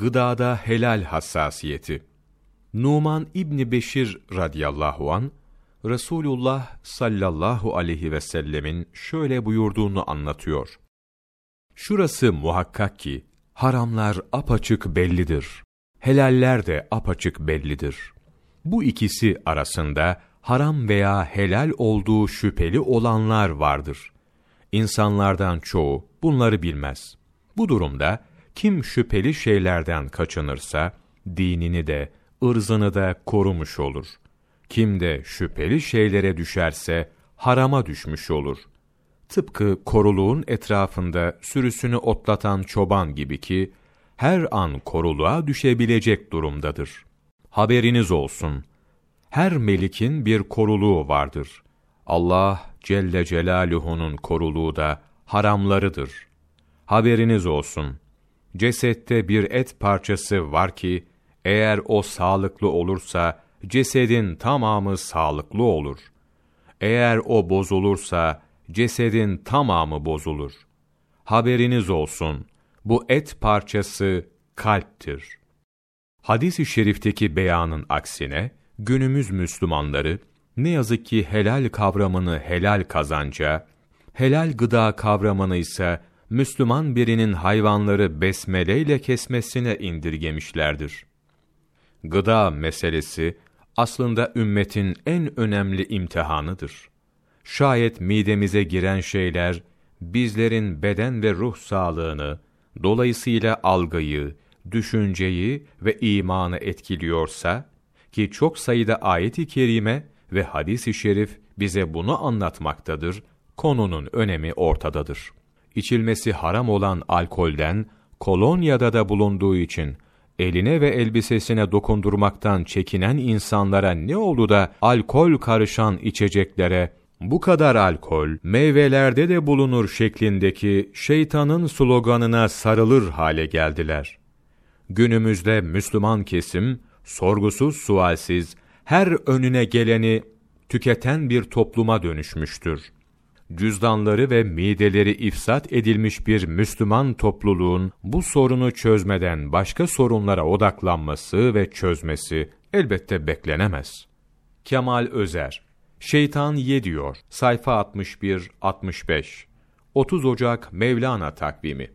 Gıdada helal hassasiyeti. Numan İbni Beşir radıyallahu an Resulullah sallallahu aleyhi ve sellemin şöyle buyurduğunu anlatıyor. Şurası muhakkak ki haramlar apaçık bellidir. Helaller de apaçık bellidir. Bu ikisi arasında haram veya helal olduğu şüpheli olanlar vardır. İnsanlardan çoğu bunları bilmez. Bu durumda kim şüpheli şeylerden kaçınırsa dinini de ırzını da korumuş olur. Kim de şüpheli şeylere düşerse harama düşmüş olur. Tıpkı koruluğun etrafında sürüsünü otlatan çoban gibi ki her an koruluğa düşebilecek durumdadır. Haberiniz olsun. Her melikin bir koruluğu vardır. Allah Celle Celaluhu'nun koruluğu da haramlarıdır. Haberiniz olsun. Cesette bir et parçası var ki, eğer o sağlıklı olursa, cesedin tamamı sağlıklı olur. Eğer o bozulursa, cesedin tamamı bozulur. Haberiniz olsun, bu et parçası kalptir. Hadis-i şerifteki beyanın aksine, günümüz Müslümanları, ne yazık ki helal kavramını helal kazanca, helal gıda kavramını ise Müslüman birinin hayvanları besmeleyle kesmesine indirgemişlerdir. Gıda meselesi aslında ümmetin en önemli imtihanıdır. Şayet midemize giren şeyler bizlerin beden ve ruh sağlığını, dolayısıyla algıyı, düşünceyi ve imanı etkiliyorsa ki çok sayıda ayet-i kerime ve hadis-i şerif bize bunu anlatmaktadır, konunun önemi ortadadır. İçilmesi haram olan alkolden, kolonyada da bulunduğu için, eline ve elbisesine dokundurmaktan çekinen insanlara ne oldu da alkol karışan içeceklere, bu kadar alkol, meyvelerde de bulunur şeklindeki şeytanın sloganına sarılır hale geldiler. Günümüzde Müslüman kesim, sorgusuz sualsiz, her önüne geleni tüketen bir topluma dönüşmüştür. Cüzdanları ve mideleri ifsat edilmiş bir Müslüman topluluğun bu sorunu çözmeden başka sorunlara odaklanması ve çözmesi elbette beklenemez. Kemal Özer Şeytan Ye diyor. Sayfa 61-65 30 Ocak Mevlana takvimi